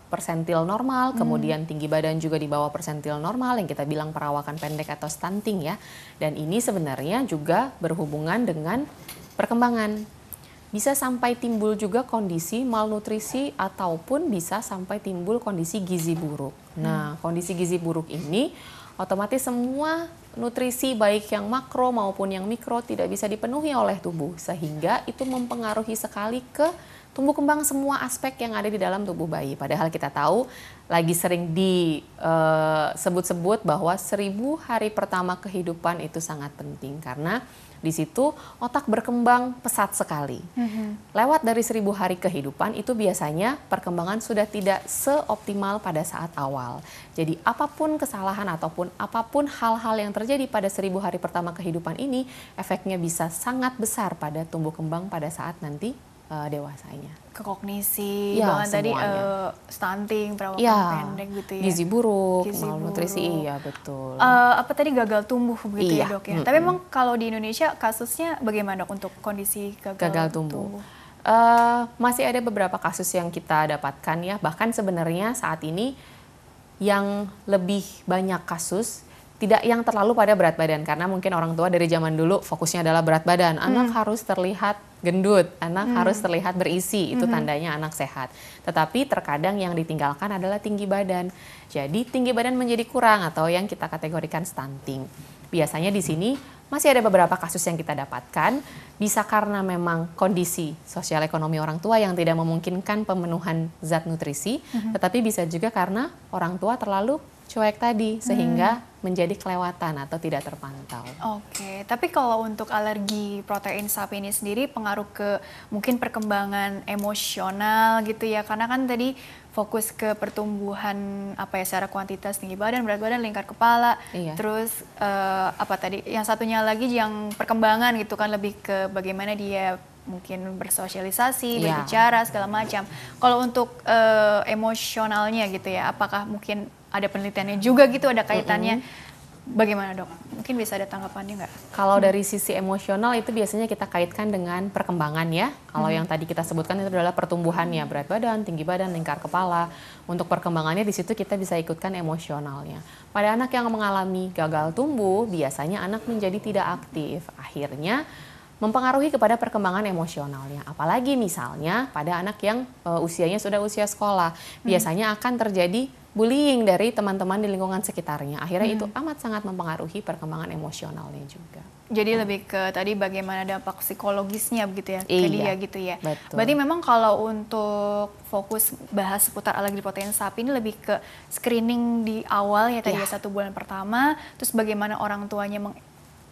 persentil normal, hmm. kemudian tinggi badan juga di bawah persentil normal yang kita bilang perawakan pendek atau stunting ya. Dan ini sebenarnya juga berhubungan dengan perkembangan. Bisa sampai timbul juga kondisi malnutrisi ataupun bisa sampai timbul kondisi gizi buruk. Nah, hmm. kondisi gizi buruk ini otomatis semua nutrisi baik yang makro maupun yang mikro tidak bisa dipenuhi oleh tubuh sehingga itu mempengaruhi sekali ke tumbuh kembang semua aspek yang ada di dalam tubuh bayi. Padahal kita tahu lagi sering disebut-sebut eh, bahwa seribu hari pertama kehidupan itu sangat penting karena di situ otak berkembang pesat sekali. Mm-hmm. Lewat dari seribu hari kehidupan itu biasanya perkembangan sudah tidak seoptimal pada saat awal. Jadi apa pun kesalahan ataupun apa pun hal-hal yang terjadi pada seribu hari pertama kehidupan ini, efeknya bisa sangat besar pada tumbuh kembang pada saat nanti uh, dewasanya. Ke kognisi, ya, tadi uh, stunting, perawakan ya, pendek gitu ya. Gizi buruk, gizi malnutrisi, buruk. iya betul. Uh, apa tadi gagal tumbuh begitu ya, iya. ya dok ya. Mm -hmm. Tapi memang kalau di Indonesia kasusnya bagaimana dok untuk kondisi gagal, gagal tumbuh? tumbuh? Uh, masih ada beberapa kasus yang kita dapatkan ya. Bahkan sebenarnya saat ini yang lebih banyak kasus tidak yang terlalu pada berat badan karena mungkin orang tua dari zaman dulu fokusnya adalah berat badan. Anak hmm. harus terlihat gendut, anak hmm. harus terlihat berisi, itu hmm. tandanya anak sehat. Tetapi terkadang yang ditinggalkan adalah tinggi badan. Jadi tinggi badan menjadi kurang atau yang kita kategorikan stunting. Biasanya di sini masih ada beberapa kasus yang kita dapatkan bisa karena memang kondisi sosial ekonomi orang tua yang tidak memungkinkan pemenuhan zat nutrisi, hmm. tetapi bisa juga karena orang tua terlalu cuek tadi sehingga hmm. menjadi kelewatan atau tidak terpantau. Oke, tapi kalau untuk alergi protein sapi ini sendiri pengaruh ke mungkin perkembangan emosional gitu ya karena kan tadi fokus ke pertumbuhan apa ya secara kuantitas tinggi badan, berat badan, lingkar kepala, iya. terus uh, apa tadi yang satunya lagi yang perkembangan gitu kan lebih ke bagaimana dia mungkin bersosialisasi, iya. berbicara segala macam. Kalau untuk uh, emosionalnya gitu ya, apakah mungkin ada penelitiannya juga gitu ada kaitannya. Mm -hmm. Bagaimana dok? Mungkin bisa ada tanggapannya nggak? Kalau hmm. dari sisi emosional itu biasanya kita kaitkan dengan perkembangan ya. Kalau hmm. yang tadi kita sebutkan itu adalah pertumbuhannya, berat badan, tinggi badan, lingkar kepala. Untuk perkembangannya di situ kita bisa ikutkan emosionalnya. Pada anak yang mengalami gagal tumbuh, biasanya anak menjadi tidak aktif. Akhirnya mempengaruhi kepada perkembangan emosionalnya. Apalagi misalnya pada anak yang uh, usianya sudah usia sekolah, hmm. biasanya akan terjadi bullying dari teman-teman di lingkungan sekitarnya. Akhirnya hmm. itu amat sangat mempengaruhi perkembangan emosionalnya juga. Jadi hmm. lebih ke tadi bagaimana dampak psikologisnya begitu ya iya, ke dia gitu ya. Betul. Berarti memang kalau untuk fokus bahas seputar alergi protein sapi ini lebih ke screening di awal ya tadi ya. satu bulan pertama, terus bagaimana orang tuanya meng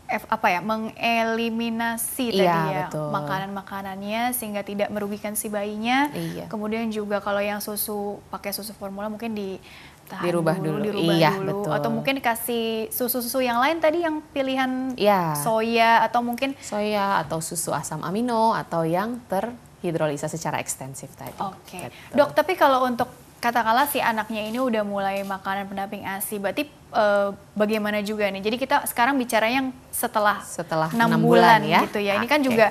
F, apa ya mengeliminasi iya, tadi ya makanan-makanannya sehingga tidak merugikan si bayinya. Iya. Kemudian juga kalau yang susu pakai susu formula mungkin di dirubah dulu, dulu dirubah iya, dulu betul. atau mungkin dikasih susu-susu yang lain tadi yang pilihan iya. soya atau mungkin soya atau susu asam amino atau yang terhidrolisa secara ekstensif tadi. Oke. Okay. Dok, tapi kalau untuk katakanlah si anaknya ini udah mulai makanan pendamping ASI, berarti uh, bagaimana juga nih? Jadi kita sekarang bicara yang setelah setelah enam bulan, bulan ya. gitu ya. Ini kan juga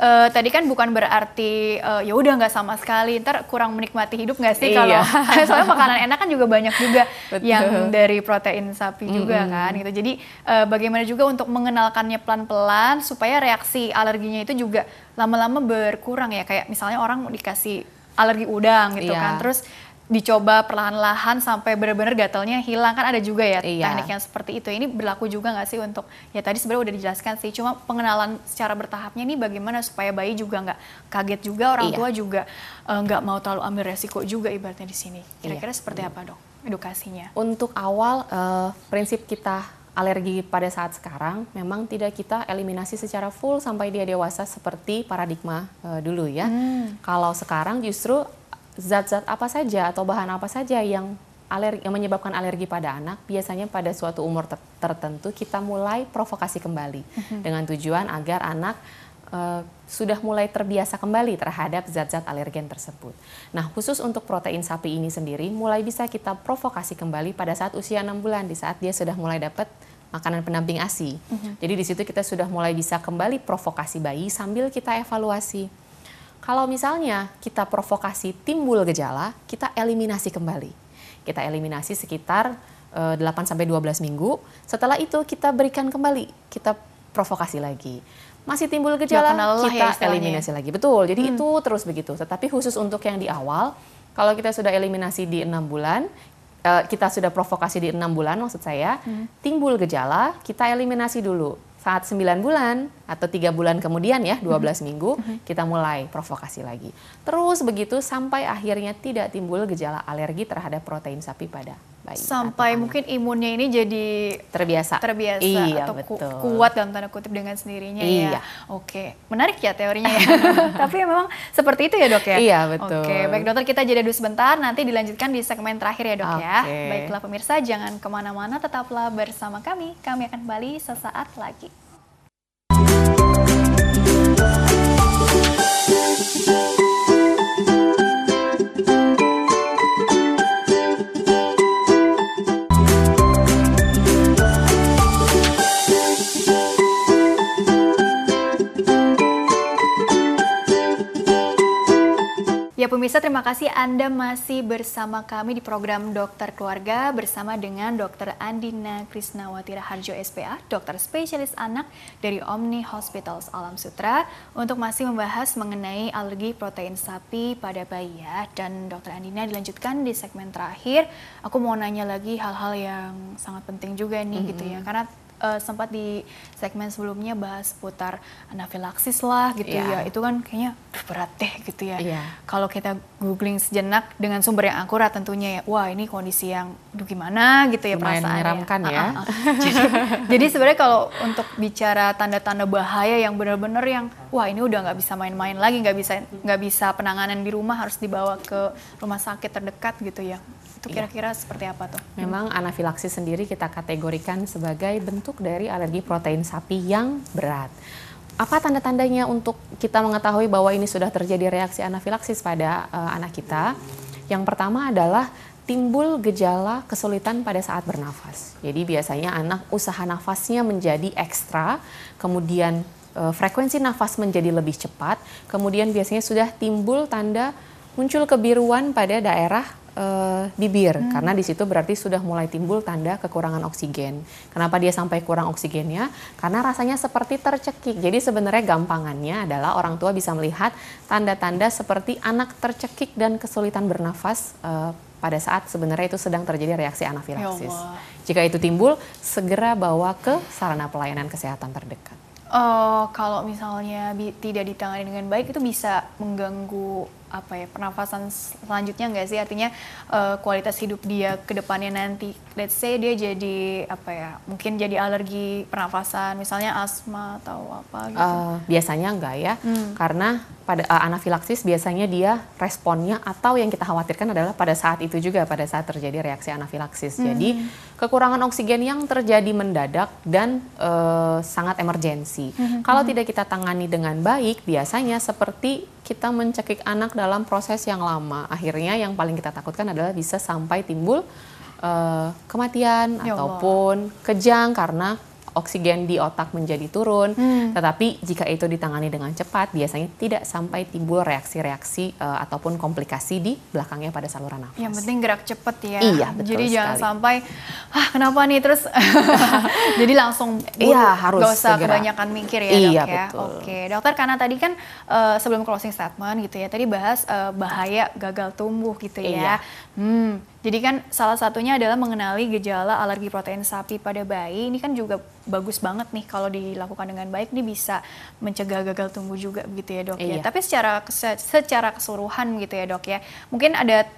uh, tadi kan bukan berarti uh, ya udah nggak sama sekali ntar kurang menikmati hidup nggak sih kalau iya. (laughs) soalnya makanan enak kan juga banyak juga yang dari protein sapi juga mm -hmm. kan gitu jadi uh, bagaimana juga untuk mengenalkannya pelan-pelan supaya reaksi alerginya itu juga lama-lama berkurang ya kayak misalnya orang dikasih alergi udang gitu yeah. kan terus dicoba perlahan-lahan sampai benar-benar gatalnya hilang kan ada juga ya iya. teknik yang seperti itu ini berlaku juga nggak sih untuk ya tadi sebenarnya udah dijelaskan sih cuma pengenalan secara bertahapnya ini bagaimana supaya bayi juga nggak kaget juga orang iya. tua juga eh, nggak uh, mau terlalu ambil resiko juga ibaratnya di sini kira-kira iya. seperti apa dok? edukasinya? Untuk awal uh, prinsip kita alergi pada saat sekarang memang tidak kita eliminasi secara full sampai dia dewasa seperti paradigma uh, dulu ya. Hmm. Kalau sekarang justru zat-zat apa saja atau bahan apa saja yang alergi yang menyebabkan alergi pada anak biasanya pada suatu umur ter tertentu kita mulai provokasi kembali hmm. dengan tujuan agar anak uh, sudah mulai terbiasa kembali terhadap zat-zat alergen tersebut. Nah, khusus untuk protein sapi ini sendiri mulai bisa kita provokasi kembali pada saat usia 6 bulan di saat dia sudah mulai dapat makanan pendamping ASI. Mm -hmm. Jadi di situ kita sudah mulai bisa kembali provokasi bayi sambil kita evaluasi. Kalau misalnya kita provokasi timbul gejala, kita eliminasi kembali. Kita eliminasi sekitar uh, 8 sampai 12 minggu. Setelah itu kita berikan kembali, kita provokasi lagi masih timbul gejala kita ya, eliminasi lagi betul jadi hmm. itu terus begitu tetapi khusus untuk yang di awal kalau kita sudah eliminasi di enam bulan uh, kita sudah provokasi di enam bulan maksud saya hmm. timbul gejala kita eliminasi dulu saat 9 bulan atau tiga bulan kemudian ya 12 hmm. minggu hmm. kita mulai provokasi lagi terus begitu sampai akhirnya tidak timbul gejala alergi terhadap protein sapi pada bayi sampai mungkin imunnya ini jadi terbiasa terbiasa iya, atau betul. kuat dalam tanda kutip dengan sendirinya ya. iya. ya oke menarik ya teorinya ya (laughs) tapi memang seperti itu ya dok ya iya betul oke baik dokter kita jeda dulu sebentar nanti dilanjutkan di segmen terakhir ya dok okay. ya baiklah pemirsa jangan ke mana-mana tetaplah bersama kami kami akan kembali sesaat lagi Thank you. Ya pemirsa terima kasih Anda masih bersama kami di program Dokter Keluarga bersama dengan Dr. Andina Krisnawati Raharjo SPA, dokter spesialis anak dari Omni Hospitals Alam Sutra untuk masih membahas mengenai alergi protein sapi pada bayi ya. Dan Dr. Andina dilanjutkan di segmen terakhir. Aku mau nanya lagi hal-hal yang sangat penting juga nih mm -hmm. gitu ya. Karena uh, sempat di segmen sebelumnya bahas putar anafilaksis lah gitu yeah. ya. Itu kan kayaknya berat deh gitu ya. Yeah. Kalau kita googling sejenak dengan sumber yang akurat tentunya ya, wah ini kondisi yang duh gimana gitu ya Lumayan perasaan menyeramkan ya. Uh, uh, uh. jadi, jadi sebenarnya kalau untuk bicara tanda-tanda bahaya yang benar-benar yang wah ini udah nggak bisa main-main lagi, nggak bisa nggak bisa penanganan di rumah harus dibawa ke rumah sakit terdekat gitu ya. Itu iya. kira-kira ya. seperti apa tuh? Memang anafilaksis sendiri kita kategorikan sebagai bentuk dari alergi protein sapi yang berat. Apa tanda-tandanya untuk kita mengetahui bahwa ini sudah terjadi reaksi anafilaksis pada uh, anak kita? Yang pertama adalah timbul gejala kesulitan pada saat bernafas. Jadi biasanya anak usaha nafasnya menjadi ekstra, kemudian uh, frekuensi nafas menjadi lebih cepat, kemudian biasanya sudah timbul tanda muncul kebiruan pada daerah uh, bibir hmm. karena di situ berarti sudah mulai timbul tanda kekurangan oksigen. Kenapa dia sampai kurang oksigennya? Karena rasanya seperti tercekik. Jadi sebenarnya gampangannya adalah orang tua bisa melihat tanda-tanda seperti anak tercekik dan kesulitan bernafas uh, pada saat sebenarnya itu sedang terjadi reaksi anafilaksis. Ya Jika itu timbul, segera bawa ke sarana pelayanan kesehatan terdekat. Uh, kalau misalnya tidak ditangani dengan baik itu bisa mengganggu apa ya pernafasan selanjutnya nggak sih artinya uh, kualitas hidup dia ke depannya nanti let's say dia jadi apa ya mungkin jadi alergi pernafasan misalnya asma atau apa gitu uh, biasanya enggak ya hmm. karena pada uh, anafilaksis biasanya dia responnya atau yang kita khawatirkan adalah pada saat itu juga pada saat terjadi reaksi anafilaksis. Hmm. Jadi kekurangan oksigen yang terjadi mendadak dan uh, sangat emergensi. Hmm. Kalau tidak kita tangani dengan baik, biasanya seperti kita mencekik anak dalam proses yang lama. Akhirnya yang paling kita takutkan adalah bisa sampai timbul uh, kematian ya ataupun kejang karena oksigen di otak menjadi turun. Hmm. Tetapi jika itu ditangani dengan cepat, biasanya tidak sampai timbul reaksi-reaksi uh, ataupun komplikasi di belakangnya pada saluran nafas. Yang penting gerak cepat ya. Iya, betul Jadi sekali. jangan sampai, ah kenapa nih terus, (laughs) jadi langsung iya, harus gak usah segera. kebanyakan mikir ya iya, dok ya. Betul. Oke, dokter karena tadi kan uh, sebelum closing statement gitu ya, tadi bahas uh, bahaya gagal tumbuh gitu ya. Iya. Hmm, jadi kan salah satunya adalah mengenali gejala alergi protein sapi pada bayi. Ini kan juga bagus banget nih kalau dilakukan dengan baik ini bisa mencegah gagal tumbuh juga begitu ya dok ya. iya. ya. Tapi secara secara keseluruhan gitu ya dok ya. Mungkin ada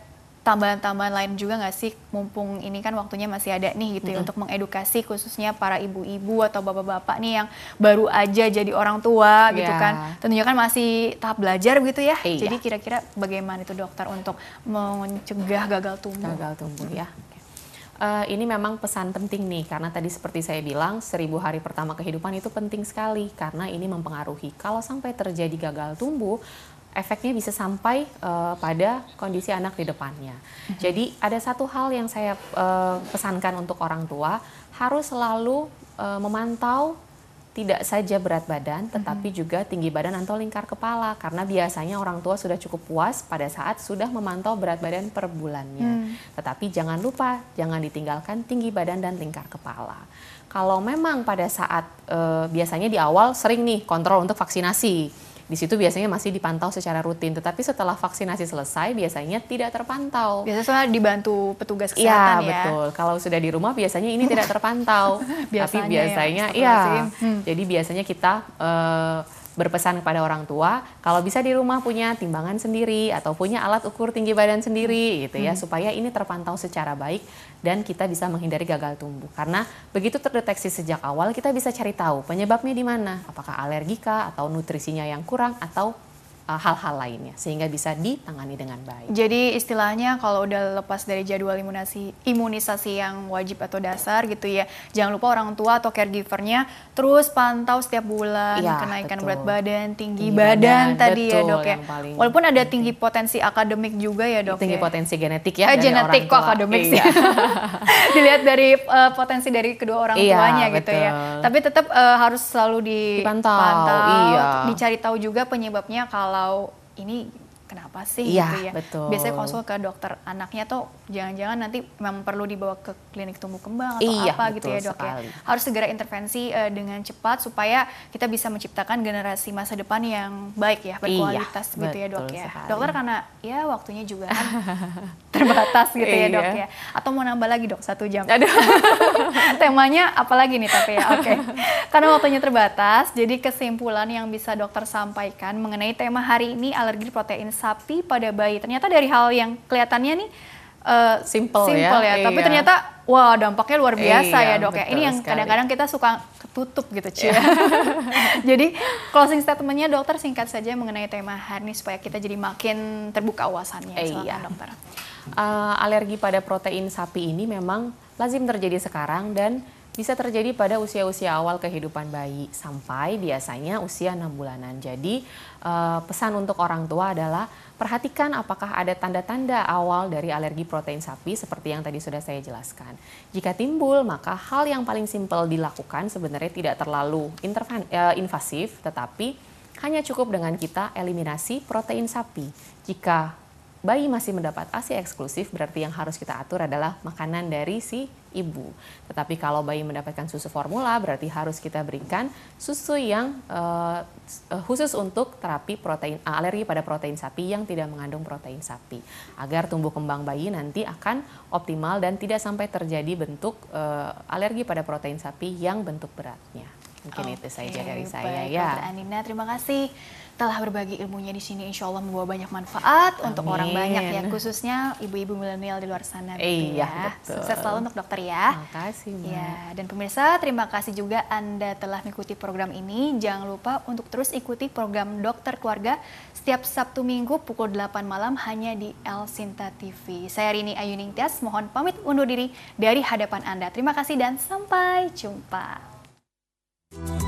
tambahan-tambahan lain juga nggak sih? Mumpung ini kan waktunya masih ada nih gitu ya mm -hmm. untuk mengedukasi khususnya para ibu-ibu atau bapak-bapak nih yang baru aja jadi orang tua yeah. gitu kan. Tentunya kan masih tahap belajar gitu ya. Iya. jadi kira-kira bagaimana itu dokter untuk mencegah gagal tumbuh? Gagal tumbuh ya. Uh, ini memang pesan penting nih karena tadi seperti saya bilang seribu hari pertama kehidupan itu penting sekali karena ini mempengaruhi. Kalau sampai terjadi gagal tumbuh efeknya bisa sampai uh, pada kondisi anak di depannya. Mm-hmm. Jadi ada satu hal yang saya uh, pesankan untuk orang tua harus selalu uh, memantau tidak saja berat badan, mm-hmm. tetapi juga tinggi badan atau lingkar kepala, karena biasanya orang tua sudah cukup puas pada saat sudah memantau berat badan per bulannya. Mm. Tetapi jangan lupa, jangan ditinggalkan tinggi badan dan lingkar kepala. Kalau memang pada saat uh, biasanya di awal sering nih kontrol untuk vaksinasi, di situ biasanya masih dipantau secara rutin, tetapi setelah vaksinasi selesai biasanya tidak terpantau. Biasanya dibantu petugas iya, kesehatan ya. Iya, betul. Kalau sudah di rumah biasanya ini tidak terpantau. biasanya (laughs) Tapi biasanya ya. Iya. Hmm. Jadi biasanya kita uh, berpesan kepada orang tua kalau bisa di rumah punya timbangan sendiri atau punya alat ukur tinggi badan sendiri gitu ya hmm. supaya ini terpantau secara baik dan kita bisa menghindari gagal tumbuh karena begitu terdeteksi sejak awal kita bisa cari tahu penyebabnya di mana apakah alergika atau nutrisinya yang kurang atau hal-hal uh, lainnya sehingga bisa ditangani dengan baik. Jadi istilahnya kalau udah lepas dari jadwal imunisasi imunisasi yang wajib atau dasar gitu ya, jangan lupa orang tua atau caregivernya terus pantau setiap bulan ya, kenaikan betul. berat badan, tinggi, tinggi badan, badan tadi ya dok ya. Walaupun ada tinggi potensi akademik juga ya dok. Tinggi ya? potensi genetik ya. Eh, genetik kok akademik iya. sih. (laughs) Dilihat dari uh, potensi dari kedua orang iya, tuanya betul. gitu ya. Tapi tetap uh, harus selalu dipantau, iya. dicari tahu juga penyebabnya kalau kalau ini kenapa sih iya, gitu ya. Betul. Biasanya konsul ke dokter anaknya tuh jangan-jangan nanti memang perlu dibawa ke klinik tumbuh kembang atau iya, apa gitu ya dok ya. sekali. ya. Harus segera intervensi uh, dengan cepat supaya kita bisa menciptakan generasi masa depan yang baik ya, berkualitas iya, gitu ya dok ya. Sekali. Dokter karena ya waktunya juga kan (laughs) terbatas gitu ya dok iya. ya. Atau mau nambah lagi dok satu jam. Aduh. (laughs) Temanya apa lagi nih tapi ya oke. Okay. Karena waktunya terbatas, jadi kesimpulan yang bisa dokter sampaikan mengenai tema hari ini alergi protein sapi pada bayi. Ternyata dari hal yang kelihatannya nih uh, simple, simple ya, ya. tapi iya. ternyata wah dampaknya luar biasa iya, ya dok ya. Ini yang kadang-kadang kita suka ketutup gitu cia. Iya. (laughs) jadi closing statementnya dokter singkat saja mengenai tema hari ini supaya kita jadi makin terbuka wawasannya. Silakan iya. dokter. Uh, alergi pada protein sapi ini memang lazim terjadi sekarang dan bisa terjadi pada usia-usia awal kehidupan bayi sampai biasanya usia 6 bulanan. Jadi uh, pesan untuk orang tua adalah perhatikan apakah ada tanda-tanda awal dari alergi protein sapi seperti yang tadi sudah saya jelaskan. Jika timbul, maka hal yang paling simpel dilakukan sebenarnya tidak terlalu uh, invasif, tetapi hanya cukup dengan kita eliminasi protein sapi. Jika bayi masih mendapat ASI eksklusif, berarti yang harus kita atur adalah makanan dari si ibu. Tetapi kalau bayi mendapatkan susu formula, berarti harus kita berikan susu yang uh, khusus untuk terapi protein uh, alergi pada protein sapi yang tidak mengandung protein sapi, agar tumbuh kembang bayi nanti akan optimal dan tidak sampai terjadi bentuk uh, alergi pada protein sapi yang bentuk beratnya. Mungkin okay, itu saja dari saya ya. Anina, terima kasih telah berbagi ilmunya di sini insya Allah membawa banyak manfaat Amin. untuk orang banyak ya khususnya ibu-ibu milenial di luar sana gitu iya, ya. Betul. Sukses selalu untuk dokter ya. Terima kasih. Mbak. Ya, dan pemirsa terima kasih juga Anda telah mengikuti program ini. Jangan lupa untuk terus ikuti program Dokter Keluarga setiap Sabtu Minggu pukul 8 malam hanya di El Sinta TV. Saya Rini Ayuning Tias mohon pamit undur diri dari hadapan Anda. Terima kasih dan sampai jumpa. Thank you.